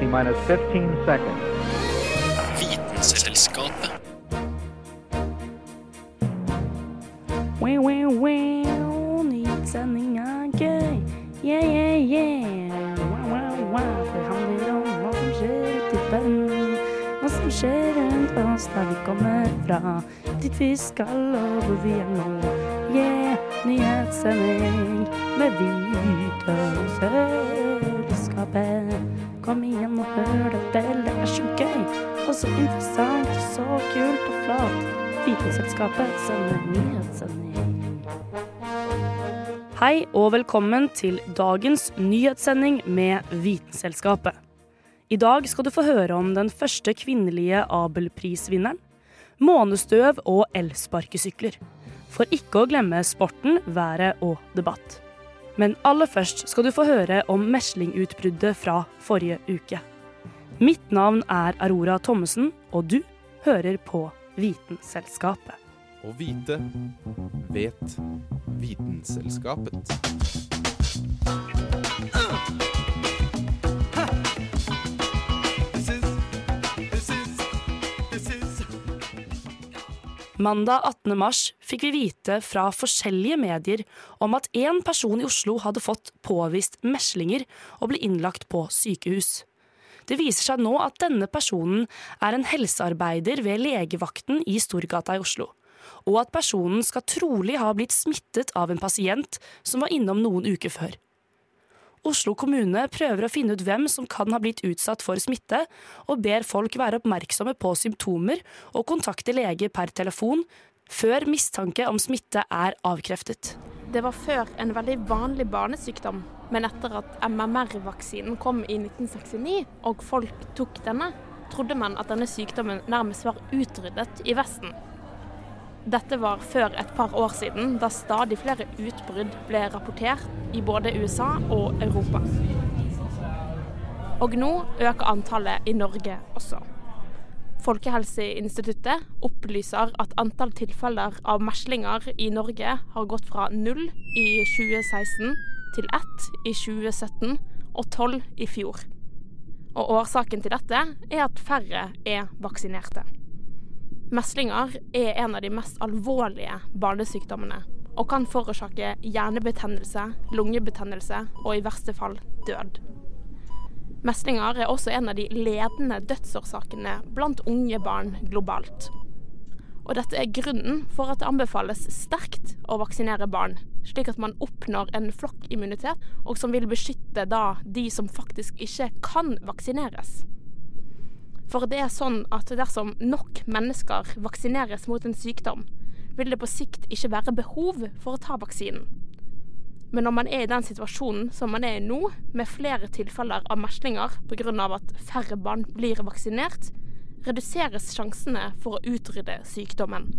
T minus 15 seconds. Vitenselskapet. Wow, wow, wow, nyhetssending er gøy. Yeah, yeah, yeah. Wow, wow, wow. Det handler om hva som skjer ute i verden. Hva som skjer rundt oss der vi kommer fra. Dit vi skal og hvor vi er nå. Yeah, nyhetssending med Vitenselskapet. Kom igjen og hør det vel, det er så gøy. Og så interessant så kult og flott. Vitenselskapet sender nyhetssending. Hei og velkommen til dagens nyhetssending med Vitenselskapet. I dag skal du få høre om den første kvinnelige Abelprisvinneren, månestøv og elsparkesykler. For ikke å glemme sporten, været og debatt. Men aller først skal du få høre om meslingutbruddet fra forrige uke. Mitt navn er Aurora Thommessen, og du hører på Vitenselskapet. Å vite vet Vitenselskapet. Mandag 18. mars fikk vi vite fra forskjellige medier om at én person i Oslo hadde fått påvist meslinger og ble innlagt på sykehus. Det viser seg nå at denne personen er en helsearbeider ved legevakten i Storgata i Oslo, og at personen skal trolig ha blitt smittet av en pasient som var innom noen uker før. Oslo kommune prøver å finne ut hvem som kan ha blitt utsatt for smitte, og ber folk være oppmerksomme på symptomer og kontakte lege per telefon før mistanke om smitte er avkreftet. Det var før en veldig vanlig barnesykdom, men etter at MMR-vaksinen kom i 1969 og folk tok denne, trodde man at denne sykdommen nærmest var utryddet i Vesten. Dette var før et par år siden, da stadig flere utbrudd ble rapportert i både USA og Europa. Og nå øker antallet i Norge også. Folkehelseinstituttet opplyser at antall tilfeller av meslinger i Norge har gått fra null i 2016 til ett i 2017 og tolv i fjor. Og årsaken til dette er at færre er vaksinerte. Meslinger er en av de mest alvorlige barnesykdommene og kan forårsake hjernebetennelse, lungebetennelse og i verste fall død. Meslinger er også en av de ledende dødsårsakene blant unge barn globalt. Og dette er grunnen for at det anbefales sterkt å vaksinere barn, slik at man oppnår en flokkimmunitet, og som vil beskytte da de som faktisk ikke kan vaksineres. For det er sånn at dersom nok mennesker vaksineres mot en sykdom, vil det på sikt ikke være behov for å ta vaksinen. Men når man er i den situasjonen som man er i nå, med flere tilfeller av meslinger pga. at færre barn blir vaksinert, reduseres sjansene for å utrydde sykdommen.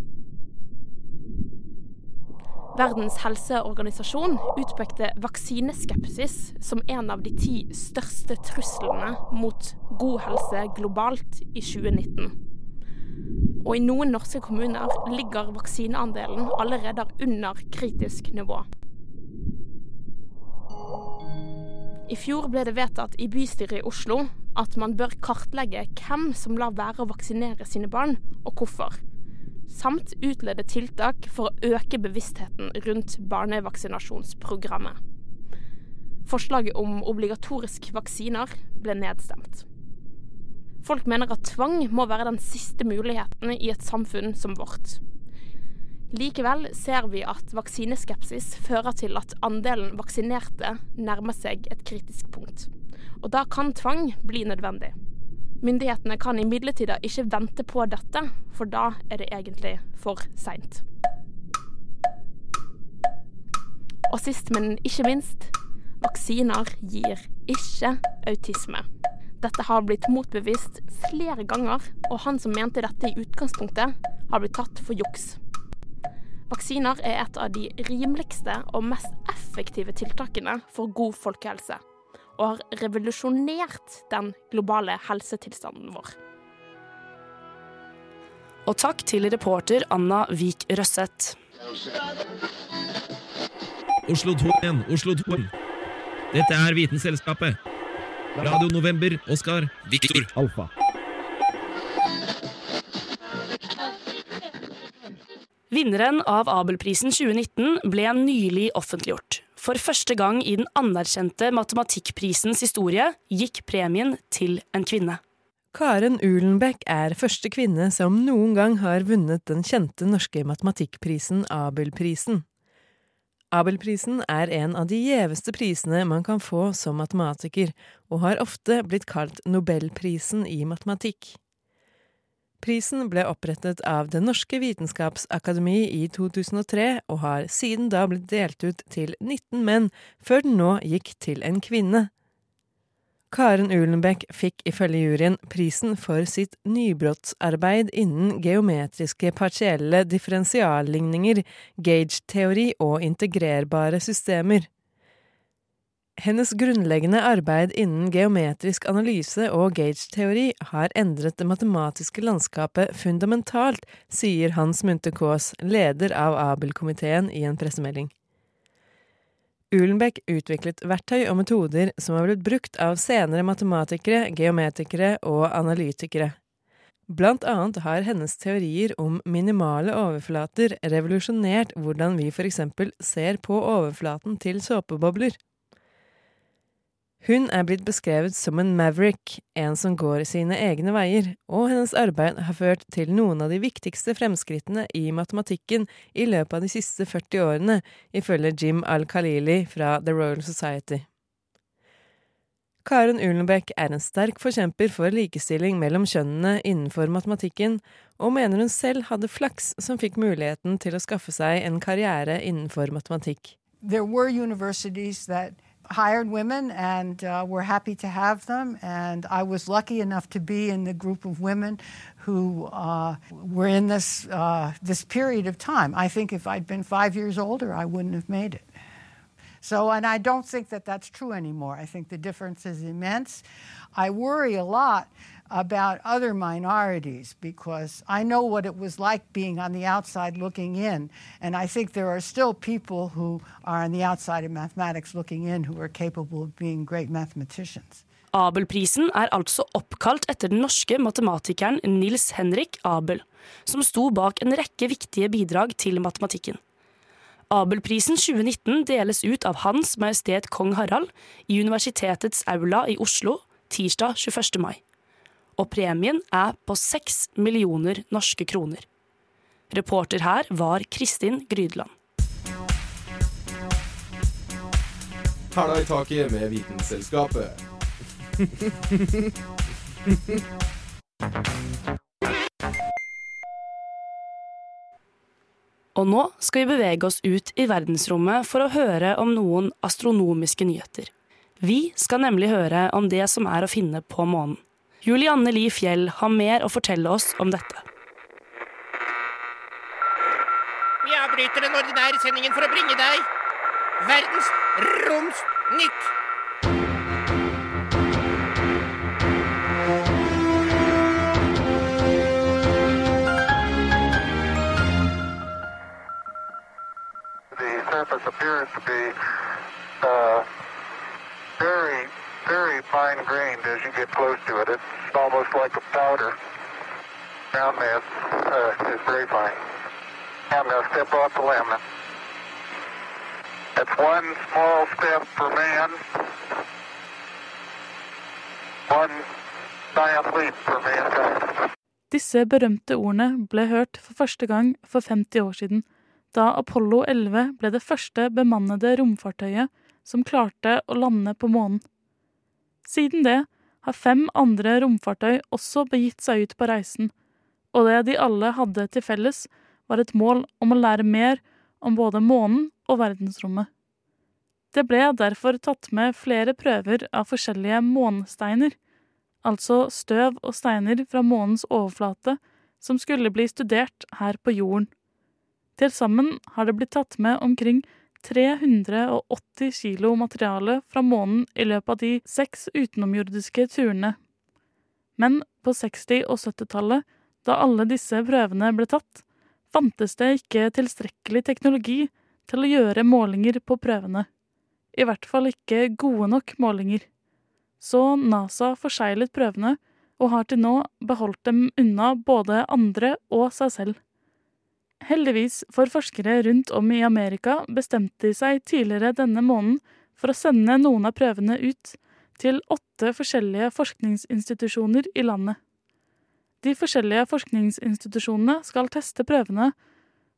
Verdens helseorganisasjon utpekte vaksineskepsis som en av de ti største truslene mot god helse globalt i 2019. Og i noen norske kommuner ligger vaksineandelen allerede under kritisk nivå. I fjor ble det vedtatt i bystyret i Oslo at man bør kartlegge hvem som lar være å vaksinere sine barn, og hvorfor. Samt utlede tiltak for å øke bevisstheten rundt barnevaksinasjonsprogrammet. Forslaget om obligatorisk vaksiner ble nedstemt. Folk mener at tvang må være den siste muligheten i et samfunn som vårt. Likevel ser vi at vaksineskepsis fører til at andelen vaksinerte nærmer seg et kritisk punkt. Og da kan tvang bli nødvendig. Myndighetene kan imidlertid ikke vente på dette, for da er det egentlig for seint. Og sist, men ikke minst vaksiner gir ikke autisme. Dette har blitt motbevist flere ganger, og han som mente dette i utgangspunktet, har blitt tatt for juks. Vaksiner er et av de rimeligste og mest effektive tiltakene for god folkehelse, og har revolusjonert den globale helsetilstanden vår. Og takk til reporter Anna Vik Røsseth. Oslo 2 igjen, Oslo 2. Dette er Vitenselskapet. Radio November, Oskar. Viktor. Alfa. Vinneren av Abelprisen 2019 ble nylig offentliggjort. For første gang i den anerkjente matematikkprisens historie gikk premien til en kvinne. Karen Ulenbeck er første kvinne som noen gang har vunnet den kjente norske matematikkprisen Abelprisen. Abelprisen er en av de gjeveste prisene man kan få som matematiker, og har ofte blitt kalt Nobelprisen i matematikk. Prisen ble opprettet av Det norske vitenskapsakademi i 2003, og har siden da blitt delt ut til 19 menn, før den nå gikk til en kvinne. Karen Ulenbeck fikk ifølge juryen prisen for sitt nybrottsarbeid innen geometriske partielle differensialligninger, gauge-teori og integrerbare systemer. Hennes grunnleggende arbeid innen geometrisk analyse og gauge-teori har endret det matematiske landskapet fundamentalt, sier Hans Munthe Kaas, leder av Abel-komiteen, i en pressemelding. Ulenbeck utviklet verktøy og metoder som har blitt brukt av senere matematikere, geometikere og analytikere. Blant annet har hennes teorier om minimale overflater revolusjonert hvordan vi for eksempel ser på overflaten til såpebobler. Hun er blitt beskrevet som en maverick, en som går sine egne veier, og hennes arbeid har ført til noen av de viktigste fremskrittene i matematikken i løpet av de siste 40 årene, ifølge Jim Al-Khalili fra The Royal Society. Karen Ulenbeck er en sterk forkjemper for likestilling mellom kjønnene innenfor matematikken, og mener hun selv hadde flaks som fikk muligheten til å skaffe seg en karriere innenfor matematikk. There were universities that hired women and uh, we're happy to have them. And I was lucky enough to be in the group of women who uh, were in this, uh, this period of time. I think if I'd been five years older, I wouldn't have made it. So, and I don't think that that's true anymore. I think the difference is immense. I worry a lot about other minorities because I know what it was like being on the outside looking in. And I think there are still people who are on the outside of mathematics looking in who are capable of being great mathematicians. Abelprisen er altså oppkalt etter den norske matematikeren Nils Henrik Abel, som sto bak en rekke viktige bidrag til matematikken. Abelprisen 2019 deles ut av Hans Majestet Kong Harald i Universitetets aula i Oslo tirsdag 21. mai og premien er på seks millioner norske kroner. Reporter her var Kristin Grydland. Hæla i taket med Vitenselskapet. Og nå skal vi bevege oss ut i verdensrommet for å høre om noen astronomiske nyheter. Vi skal nemlig høre om det som er å finne på månen. Julianne Li Fjell har mer å fortelle oss om dette. Vi avbryter den ordinære sendingen for å bringe deg Verdens Romsnytt. The surface appears to be uh, very very fine grained as you get close to it. It's almost like a powder. Ground mass uh, is very fine. I'm going to step off the limb. That's one small step for man, one giant leap for mankind. Disse berømte ordene ble hørt for første gang for 50 år siden, da Apollo 11 ble det første bemannede romfartøyet som klarte å lande på månen. Siden det har fem andre romfartøy også begitt seg ut på reisen, og det de alle hadde til felles, var et mål om å lære mer om både månen og verdensrommet. Det ble derfor tatt med flere prøver av forskjellige månesteiner, altså støv og steiner fra månens overflate som skulle bli studert her på jorden. Til sammen har det blitt tatt med omkring 380 kilo materiale fra månen i løpet av de seks utenomjordiske turene. Men på 60- og 70-tallet, da alle disse prøvene ble tatt, fantes det ikke tilstrekkelig teknologi til å gjøre målinger på prøvene. I hvert fall ikke gode nok målinger. så NASA forseglet prøvene og har til nå beholdt dem unna både andre og seg selv. Heldigvis for forskere rundt om i Amerika bestemte de seg tidligere denne måneden for å sende noen av prøvene ut til åtte forskjellige forskningsinstitusjoner i landet. De forskjellige forskningsinstitusjonene skal teste prøvene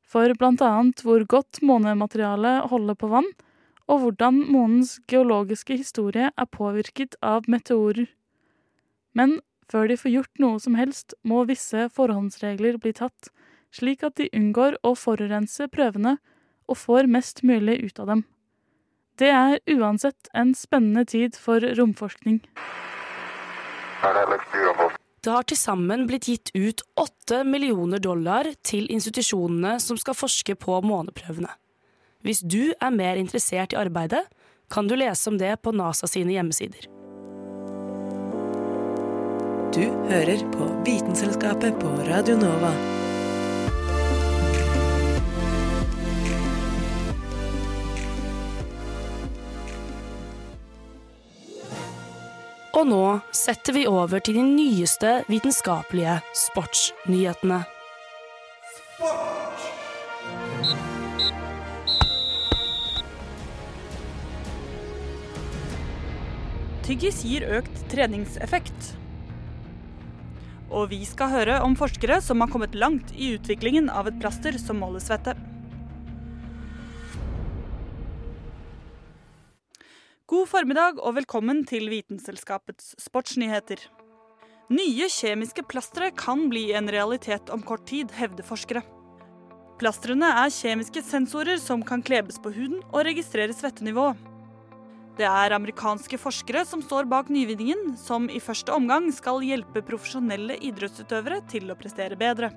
for bl.a. hvor godt månematerialet holder på vann, og hvordan månens geologiske historie er påvirket av meteorer. Men før de får gjort noe som helst, må visse forhåndsregler bli tatt, slik at de unngår å forurense prøvene og får mest mulig ut av dem. Det er uansett en spennende tid for romforskning. Det har til sammen blitt gitt ut åtte millioner dollar til institusjonene som skal forske på måneprøvene. Hvis du er mer interessert i arbeidet, kan du lese om det på NASA sine hjemmesider. Du hører på Vitenselskapet på Radio Nova. Og nå setter vi over til de nyeste vitenskapelige sportsnyhetene. Tyggis gir økt treningseffekt. Og vi skal høre om forskere som har kommet langt i utviklingen av et plaster som måler svette. Formiddag og velkommen til Vitenselskapets sportsnyheter. Nye kjemiske plastre kan bli en realitet om kort tid, hevder forskere. Plastrene er kjemiske sensorer som kan klebes på huden og registrere svettenivå. Det er amerikanske forskere som står bak nyvinningen, som i første omgang skal hjelpe profesjonelle idrettsutøvere til å prestere bedre.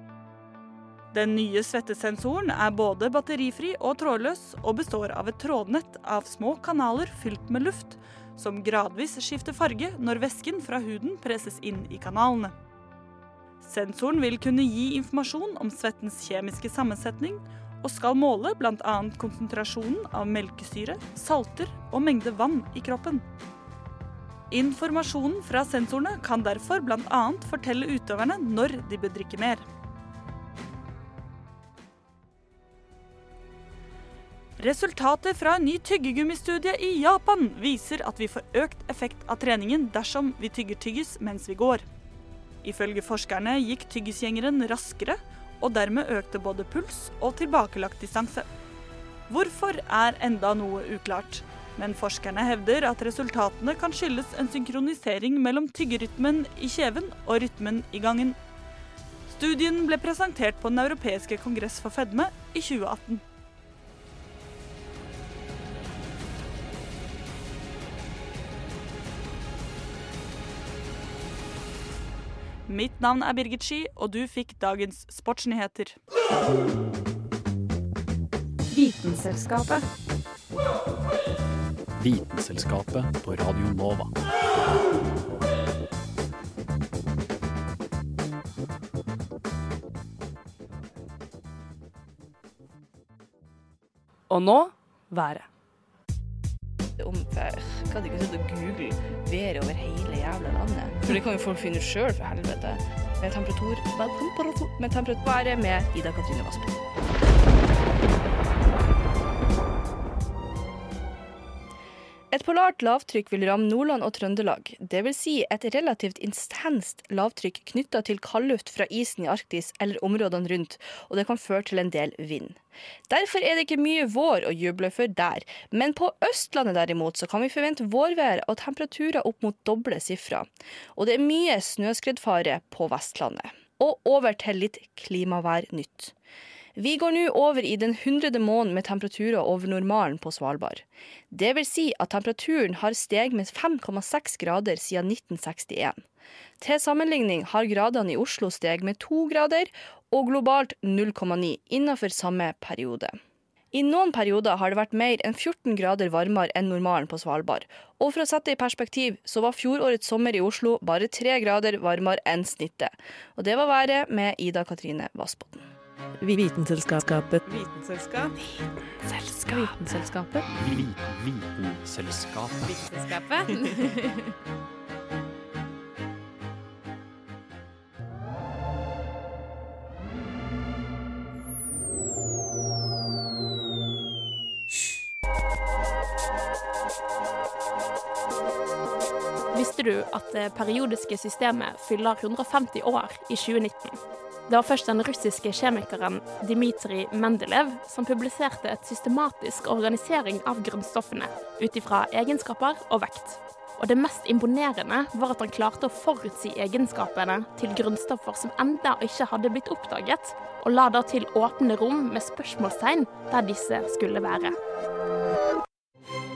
Den nye svettesensoren er både batterifri og trådløs, og består av et trådnett av små kanaler fylt med luft, som gradvis skifter farge når væsken fra huden presses inn i kanalene. Sensoren vil kunne gi informasjon om svettens kjemiske sammensetning, og skal måle bl.a. konsentrasjonen av melkesyre, salter og mengde vann i kroppen. Informasjonen fra sensorene kan derfor bl.a. fortelle utøverne når de bør drikke mer. Resultater fra en ny tyggegummistudie i Japan viser at vi får økt effekt av treningen dersom vi tygger tyggis mens vi går. Ifølge forskerne gikk tyggisgjengeren raskere, og dermed økte både puls og tilbakelagt distanse. Hvorfor er enda noe uklart, men forskerne hevder at resultatene kan skyldes en synkronisering mellom tyggerytmen i kjeven og rytmen i gangen. Studien ble presentert på Den europeiske kongress for fedme i 2018. Mitt navn er Birgit Ski, og du fikk dagens sportsnyheter. Vitenselskapet. Vitenselskapet på Radio Nova. Og nå været. Om jeg gadd ikke sitte og google været over hele jævla landet. For det kan jo folk finne ut sjøl, for helvete. Med temperatur Med temperatur Med temperaturværet med Ida Katrine Vassbo. Polart lavtrykk vil ramme Nordland og Trøndelag. Det vil si et relativt intenst lavtrykk knytta til kaldluft fra isen i Arktis eller områdene rundt, og det kan føre til en del vind. Derfor er det ikke mye vår å juble for der, men på Østlandet derimot så kan vi forvente vårvær og temperaturer opp mot doble sifra. Og det er mye snøskredfare på Vestlandet. Og over til litt klimavær nytt. Vi går nå over i den hundrede måneden med temperaturer over normalen på Svalbard. Det vil si at temperaturen har steget med 5,6 grader siden 1961. Til sammenligning har gradene i Oslo steget med 2 grader, og globalt 0,9 innenfor samme periode. I noen perioder har det vært mer enn 14 grader varmere enn normalen på Svalbard. Og for å sette det i perspektiv, så var fjorårets sommer i Oslo bare 3 grader varmere enn snittet. Og det var været med Ida Katrine Vassbotn. Vitenselskapet. Vitenselskap. Vitenselskapet. Vitenselskapet. Vitenselskapet. Vitenselskapet. Visste du at det periodiske systemet fyller 150 år i 2019? Det var først den russiske kjemikeren Dmitrij Mendelev som publiserte et systematisk organisering av grunnstoffene ut ifra egenskaper og vekt. Og det mest imponerende var at han klarte å forutsi egenskapene til grunnstoffer som enda ikke hadde blitt oppdaget, og la da til åpne rom med spørsmålstegn der disse skulle være.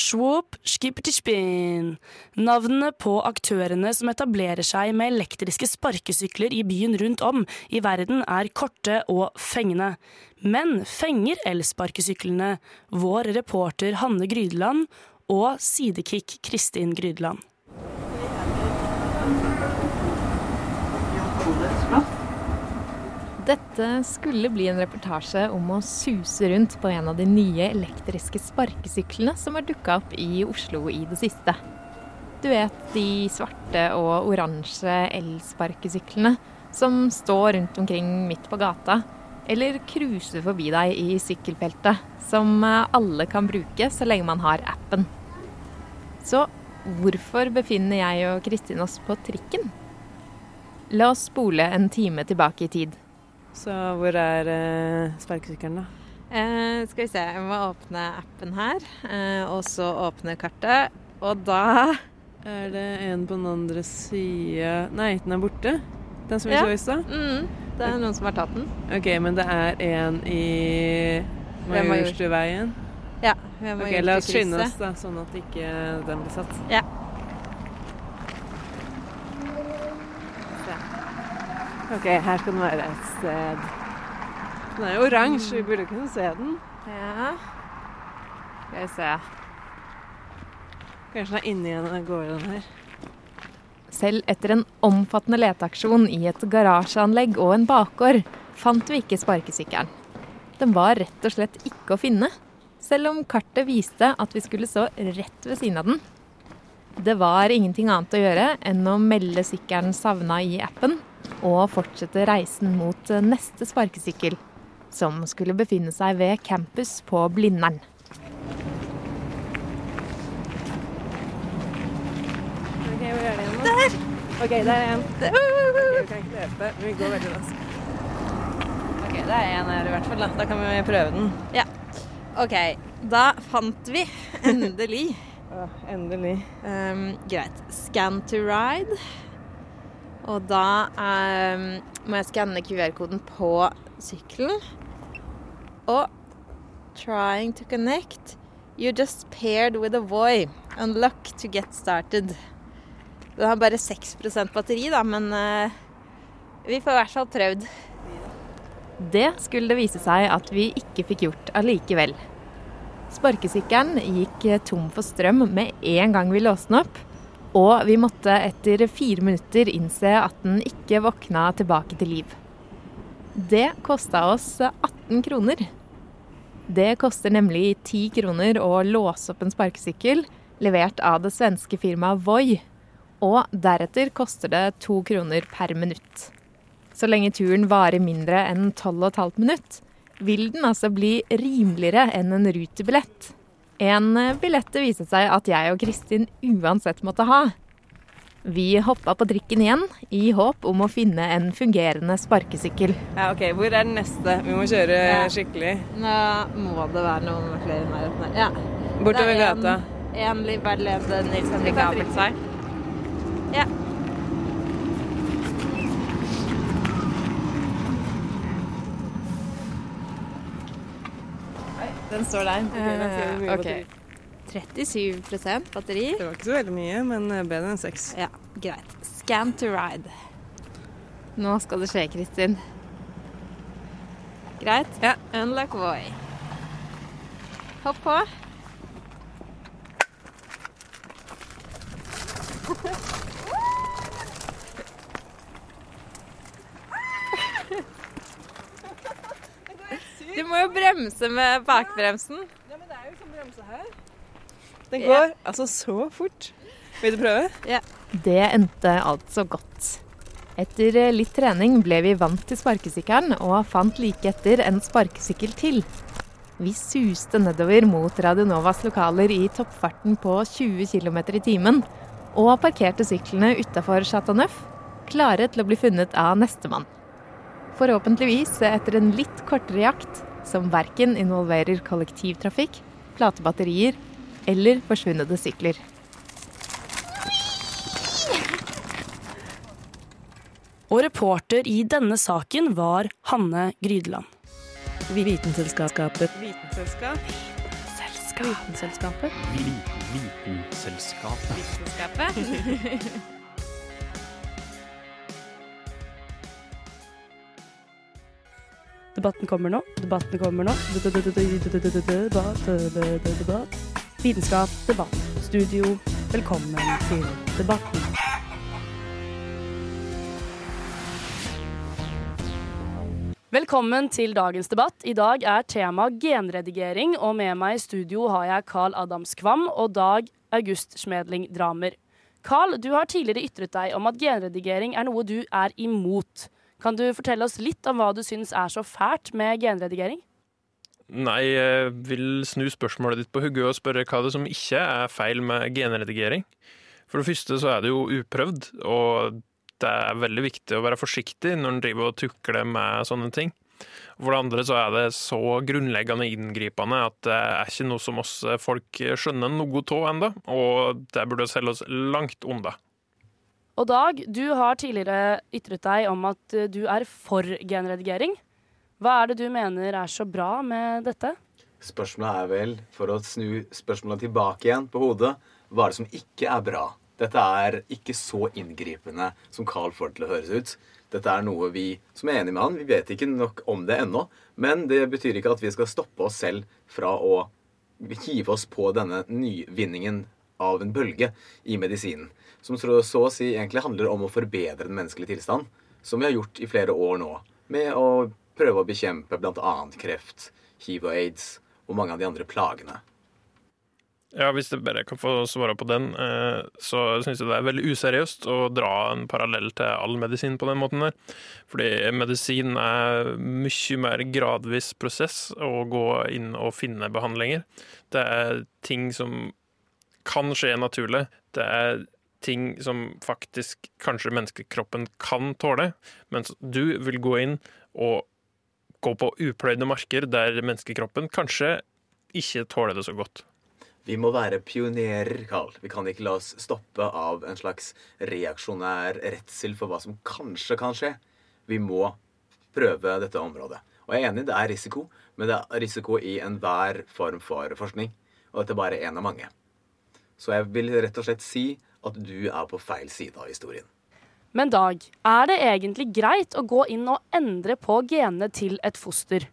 swoop, skippertispin. Navnene på aktørene som etablerer seg med elektriske sparkesykler i byen rundt om i verden er korte og fengende. Men fenger elsparkesyklene vår reporter Hanne Grydeland og sidekick Kristin Grydeland? Dette skulle bli en reportasje om å suse rundt på en av de nye elektriske sparkesyklene som har dukka opp i Oslo i det siste. Du vet de svarte og oransje elsparkesyklene som står rundt omkring midt på gata, eller cruiser forbi deg i sykkelfeltet, som alle kan bruke så lenge man har appen. Så hvorfor befinner jeg og Kristin oss på trikken? La oss spole en time tilbake i tid. Så hvor er eh, sparkesykkelen, da? Eh, skal vi se, jeg må åpne appen her. Eh, og så åpne kartet. Og da Er det en på den andre sida Nei, den er borte? Den som vi Ja. så i stad? Mm, det er noen som har tatt den. OK, men det er en i Majorstuveien? Ja. ved OK, la oss skynde oss, da, sånn at ikke den blir satt. Ja. OK, her skal den være et sted. Den er jo oransje, vi burde kunne se den. Ja. Skal vi se. Kanskje den er inni en av gårdene her. Selv etter en omfattende leteaksjon i et garasjeanlegg og en bakgård, fant vi ikke sparkesykkelen. Den var rett og slett ikke å finne, selv om kartet viste at vi skulle stå rett ved siden av den. Det var ingenting annet å gjøre enn å melde sykkelen savna i appen, og fortsette reisen mot neste sparkesykkel, som skulle befinne seg ved campus på Blindern. Okay, hvor er det igjen? Der! OK, der er en. Ok, vi kan ikke løpe, men vi går veldig raskt. OK, det er en her i hvert fall. Da, da kan vi prøve den. Ja. OK, da fant vi endelig. endelig. Um, greit. Scan to ride. Og da eh, må jeg skanne QR-koden på sykkelen. Og trying to connect. You just paired with a Voi. Unlock to get started. Den har bare 6% batteri, da, men eh, vi får i hvert fall prøvd. Det skulle det vise seg at vi ikke fikk gjort allikevel. Sparkesykkelen gikk tom for strøm med en gang vi låste den opp. Og vi måtte etter fire minutter innse at den ikke våkna tilbake til liv. Det kosta oss 18 kroner. Det koster nemlig 10 kroner å låse opp en sparkesykkel, levert av det svenske firmaet Voi. Og deretter koster det 2 kroner per minutt. Så lenge turen varer mindre enn 12,5 minutt, vil den altså bli rimeligere enn en rutebillett. En billett det viste seg at jeg og Kristin uansett måtte ha. Vi hoppa på trikken igjen, i håp om å finne en fungerende sparkesykkel. Ja, OK, hvor er den neste? Vi må kjøre Ja. skikkelig. Nå må det være noen flere i nærheten her. Ja. Bortover Det er en- gata. En livbærled Nils Henrik Abelsvei. Ja. Den står der. Ok, da ser mye Eh, batteri. 37% batteri. Det var ikke så veldig mye, men eh, bedre enn seks. Ja, greit. Scan to ride. Nå skal det skje, Kristin. Greit? Ja. Unlock Voi. Hopp på. må jo bremse med bakbremsen. Ja, men det er jo sånn bremse her. Den går altså så fort. Vil du prøve? Ja. Det endte altså godt. Etter litt trening ble vi vant til sparkesykkelen og fant like etter en sparkesykkel til. Vi suste nedover mot Radionovas lokaler i toppfarten på 20 km i timen, og parkerte syklene utafor Chateau Neuf, klare til å bli funnet av nestemann. Forhåpentligvis etter en litt kortere jakt, som verken involverer kollektivtrafikk, platebatterier eller forsvunne sykler. Og reporter i denne saken var Hanne Grydeland. Vitenselskapet. Vitenselskap. Vitenselskapet. Vitenselskapet. Vitenskapet. Debatten kommer nå. Debatten kommer nå. Debatt. Vitenskap, debatt, studio. Velkommen til debatten. Velkommen til dagens debatt. I dag er tema genredigering, og med meg i studio har jeg Carl Adams Kvam og Dag August Smedling Dramer. Carl, du har tidligere ytret deg om at genredigering er noe du er imot. Kan du fortelle oss litt om hva du syns er så fælt med genredigering? Nei, jeg vil snu spørsmålet ditt på hodet og spørre hva det som ikke er feil med genredigering. For det første så er det jo uprøvd, og det er veldig viktig å være forsiktig når en driver og tukler med sånne ting. For det andre så er det så grunnleggende inngripende at det er ikke noe som oss folk skjønner noe av ennå, og det burde selge oss langt unna. Og Dag, du har tidligere ytret deg om at eh, du er for genredigering. Hva er det du mener er så bra med dette? Spørsmålet er vel, for å snu spørsmålet tilbake igjen på hodet, hva er det som ikke er bra? Dette er ikke så inngripende som Carl får til å høres ut. Dette er noe vi som er enig med han, vi vet ikke nok om det ennå. Men det betyr ikke at vi skal stoppe oss selv fra å hive oss på denne nyvinningen av en bølge i medisinen. Som så å si egentlig handler om å forbedre den menneskelige tilstand, som vi har gjort i flere år nå. Med å prøve å bekjempe bl.a. kreft, hiv og aids og mange av de andre plagene. Ja, Hvis jeg bare kan få svare på den, eh, så syns jeg det er veldig useriøst å dra en parallell til all medisin på den måten der. Fordi medisin er mye mer gradvis prosess å gå inn og finne behandlinger. Det er ting som kan skje naturlig. Det er ting som faktisk kanskje menneskekroppen kan tåle, mens du vil gå inn og gå på upløyde marker der menneskekroppen kanskje ikke tåler det så godt. Vi må være pionerer, Carl. Vi kan ikke la oss stoppe av en slags reaksjonær redsel for hva som kanskje kan skje. Vi må prøve dette området. Og jeg er enig, det er risiko, men det er risiko i enhver form for forskning. Og dette er bare én av mange. Så jeg vil rett og slett si at du er på feil side av historien. Men Dag, er det egentlig greit å gå inn og endre på genene til et foster?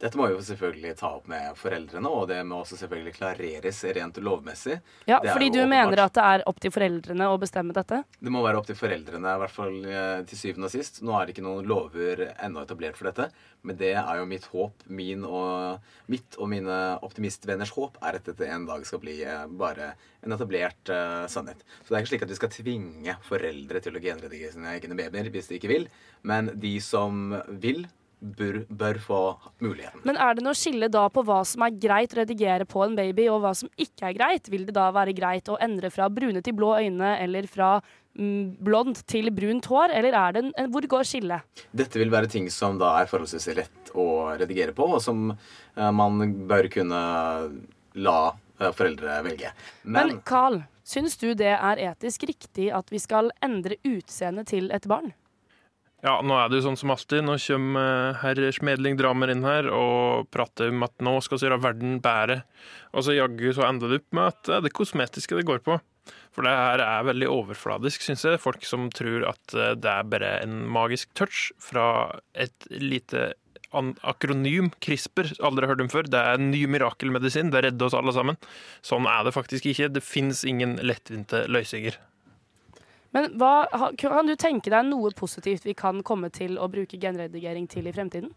Dette må vi jo selvfølgelig ta opp med foreldrene, og det må også selvfølgelig klareres rent lovmessig. Ja, fordi du åpenbart- mener at det er opp til foreldrene å bestemme dette? Det må være opp til foreldrene, i hvert fall eh, til syvende og sist. Nå er det ikke noen lover ennå etablert for dette, men det er jo mitt håp, min og, mitt og mine optimistvenners håp, er at dette en dag skal bli eh, bare en etablert uh, sannhet. Så det er ikke slik at vi skal tvinge foreldre til å genredigere sine egne babyer hvis de ikke vil, men de som vil, bør, bør få muligheten. Men er det noe skille da på hva som er greit å redigere på en baby, og hva som ikke er greit? Vil det da være greit å endre fra brune til blå øyne, eller fra mm, blond til brunt hår, eller er det en, en, hvor går skillet? Dette vil være ting som da er forholdsvis lett å redigere på, og som uh, man bør kunne la uh, foreldre velge. Men Carl, syns du det er etisk riktig at vi skal endre utseendet til et barn? Ja, nå er det jo sånn som alltid. Nå kommer eh, herr Smedling Dramer inn her og prater om at nå skal vi gjøre verden bedre. Og så jaggu så ender det opp med at det er det kosmetiske det går på. For det her er veldig overfladisk, syns jeg. Folk som tror at eh, det er bare en magisk touch fra et lite akronym, CRISPR, aldri hørt om før. Det er en ny mirakelmedisin, det redder oss alle sammen. Sånn er det faktisk ikke. Det fins ingen lettvinte løsninger. Men hva, kan du tenke deg noe positivt vi kan komme til å bruke genredigering til i fremtiden?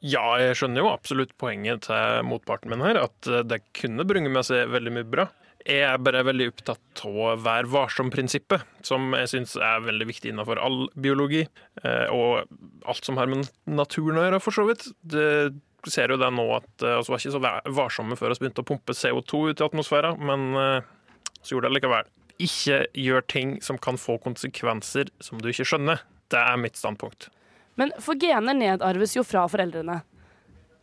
Ja, jeg skjønner jo absolutt poenget til motparten min her, at eh, det kunne bringe med seg veldig mye bra. Jeg er bare veldig opptatt av vær varsom-prinsippet, som jeg syns er veldig viktig innenfor all biologi, eh, og alt som har med naturen å gjøre, for så vidt. Det ser jo det nå at eh, vi var ikke så varsomme før vi begynte å pumpe CO2 ut i atmosfæren, men så gjorde det likevel. Ikke gjør ting som kan få konsekvenser som du ikke skjønner. Det er mitt standpunkt. Men for gener nedarves jo fra foreldrene.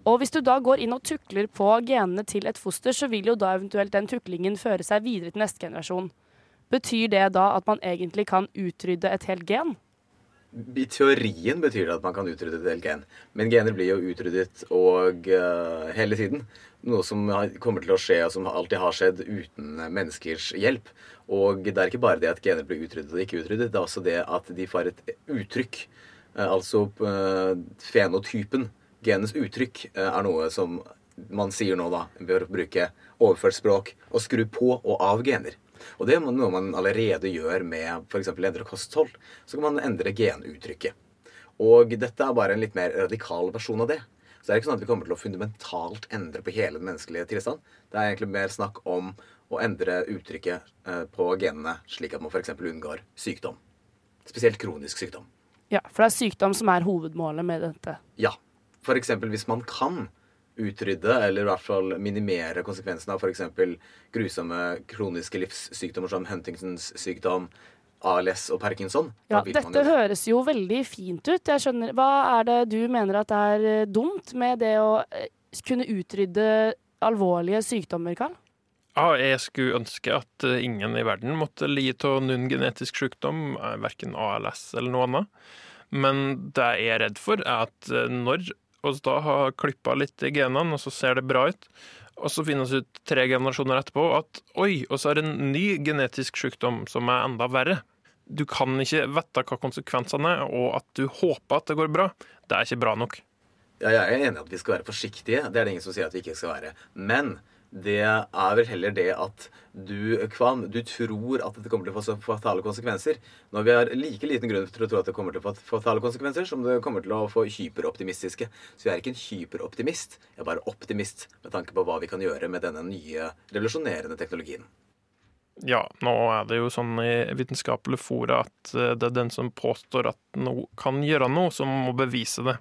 Og hvis du da går inn og tukler på genene til et foster, så vil jo da eventuelt den tuklingen føre seg videre til neste generasjon. Betyr det da at man egentlig kan utrydde et helt gen? I teorien betyr det at man kan utrydde et helt gen. Men gener blir jo utryddet og uh, hele tiden. Noe som kommer til å skje, og som alltid har skjedd uten menneskers hjelp. Og det er ikke bare det at gener blir utryddet og ikke utryddet, det er også det at de får et uttrykk. Eh, altså eh, fenotypen, genens uttrykk, eh, er noe som man sier nå, da, bør bruke overført språk, og skru på og av gener. Og det er noe man allerede gjør med f.eks. endre kosthold. Så kan man endre genuttrykket. Og dette er bare en litt mer radikal versjon av det. Så det er ikke sånn at vi kommer til å fundamentalt endre på hele den menneskelige tilstand. Det er egentlig mer snakk om å endre uttrykket eh, på genene, slik at man f.eks. unngår sykdom. Spesielt kronisk sykdom. Ja, for det er sykdom som er hovedmålet med dette. Ja. F.eks. hvis man kan utrydde, eller i hvert fall minimere konsekvensene av f.eks. grusomme kroniske livssykdommer som Huntingtons sykdom, ALS og Parkinson. Ja, dette høres jo veldig fint ut. Jeg skjønner. Hva er det du mener at er eh, dumt med det å eh, kunne utrydde alvorlige sykdommer, Karl? Ja, jeg skulle ønske at eh, ingen i verden måtte lide av noen genetisk sykdom, verken ALS eller noe annet. Men det jeg er redd for, er at når vi da har klippa litt i genene, og så ser det bra ut, og så finnes det ut tre generasjoner etterpå at oi, og så er det en ny genetisk sykdom som er enda verre. Du kan ikke vite hva konsekvensene er, og at du håper at det går bra, det er ikke bra nok. Ja, jeg er enig i at vi skal være forsiktige. Det er det ingen som sier at vi ikke skal være. Men det er vel heller det at du, Kvam, du tror at dette kommer til å få fatale konsekvenser, når vi har like liten grunn til å tro at det kommer til å få fatale konsekvenser, som det kommer til å få hyperoptimistiske. Så jeg er ikke en hyperoptimist, jeg er bare optimist med tanke på hva vi kan gjøre med denne nye, revolusjonerende teknologien. Ja, nå er det jo sånn i vitenskapelige fora at eh, det er den som påstår at noe kan gjøre noe, som må bevise det.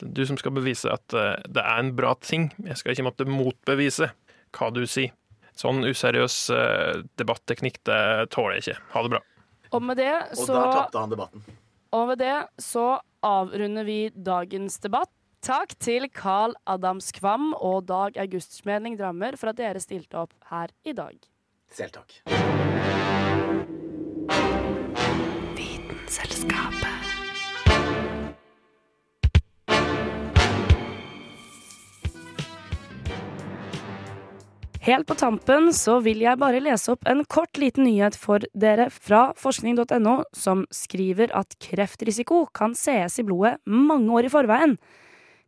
Det er du som skal bevise at eh, det er en bra ting. Jeg skal ikke måtte motbevise hva du sier. Sånn useriøs eh, debatteknikk, det tåler jeg ikke. Ha det bra. Og med det Og så da tapte han debatten. Og med det så avrunder vi dagens debatt. Takk til Carl Adams Kvam og Dag August Smedning Drammer for at dere stilte opp her i dag. Selv takk. Vitenselskapet. Helt på tampen så vil jeg bare lese opp en kort liten nyhet for dere fra forskning.no, som skriver at kreftrisiko kan sees i blodet mange år i forveien.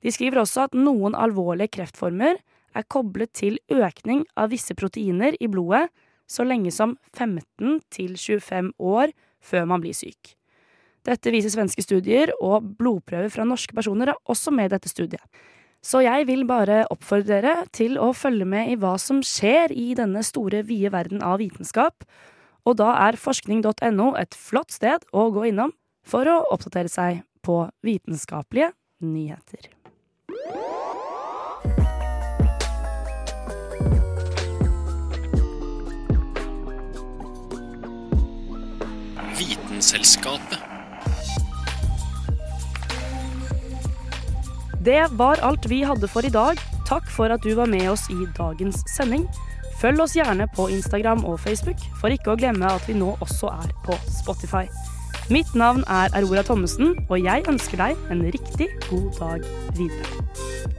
De skriver også at noen alvorlige kreftformer er koblet til økning av visse proteiner i blodet så lenge som 15 til 25 år før man blir syk. Dette viser svenske studier, og blodprøver fra norske personer er også med i dette studiet. Så jeg vil bare oppfordre dere til å følge med i hva som skjer i denne store, vide verden av vitenskap, og da er forskning.no et flott sted å gå innom for å oppdatere seg på vitenskapelige nyheter. Vitenselskapet. Det var alt vi hadde for i dag. Takk for at du var med oss i dagens sending. Følg oss gjerne på Instagram og Facebook, for ikke å glemme at vi nå også er på Spotify. Mitt navn er Aurora Thommessen, og jeg ønsker deg en riktig god dag videre.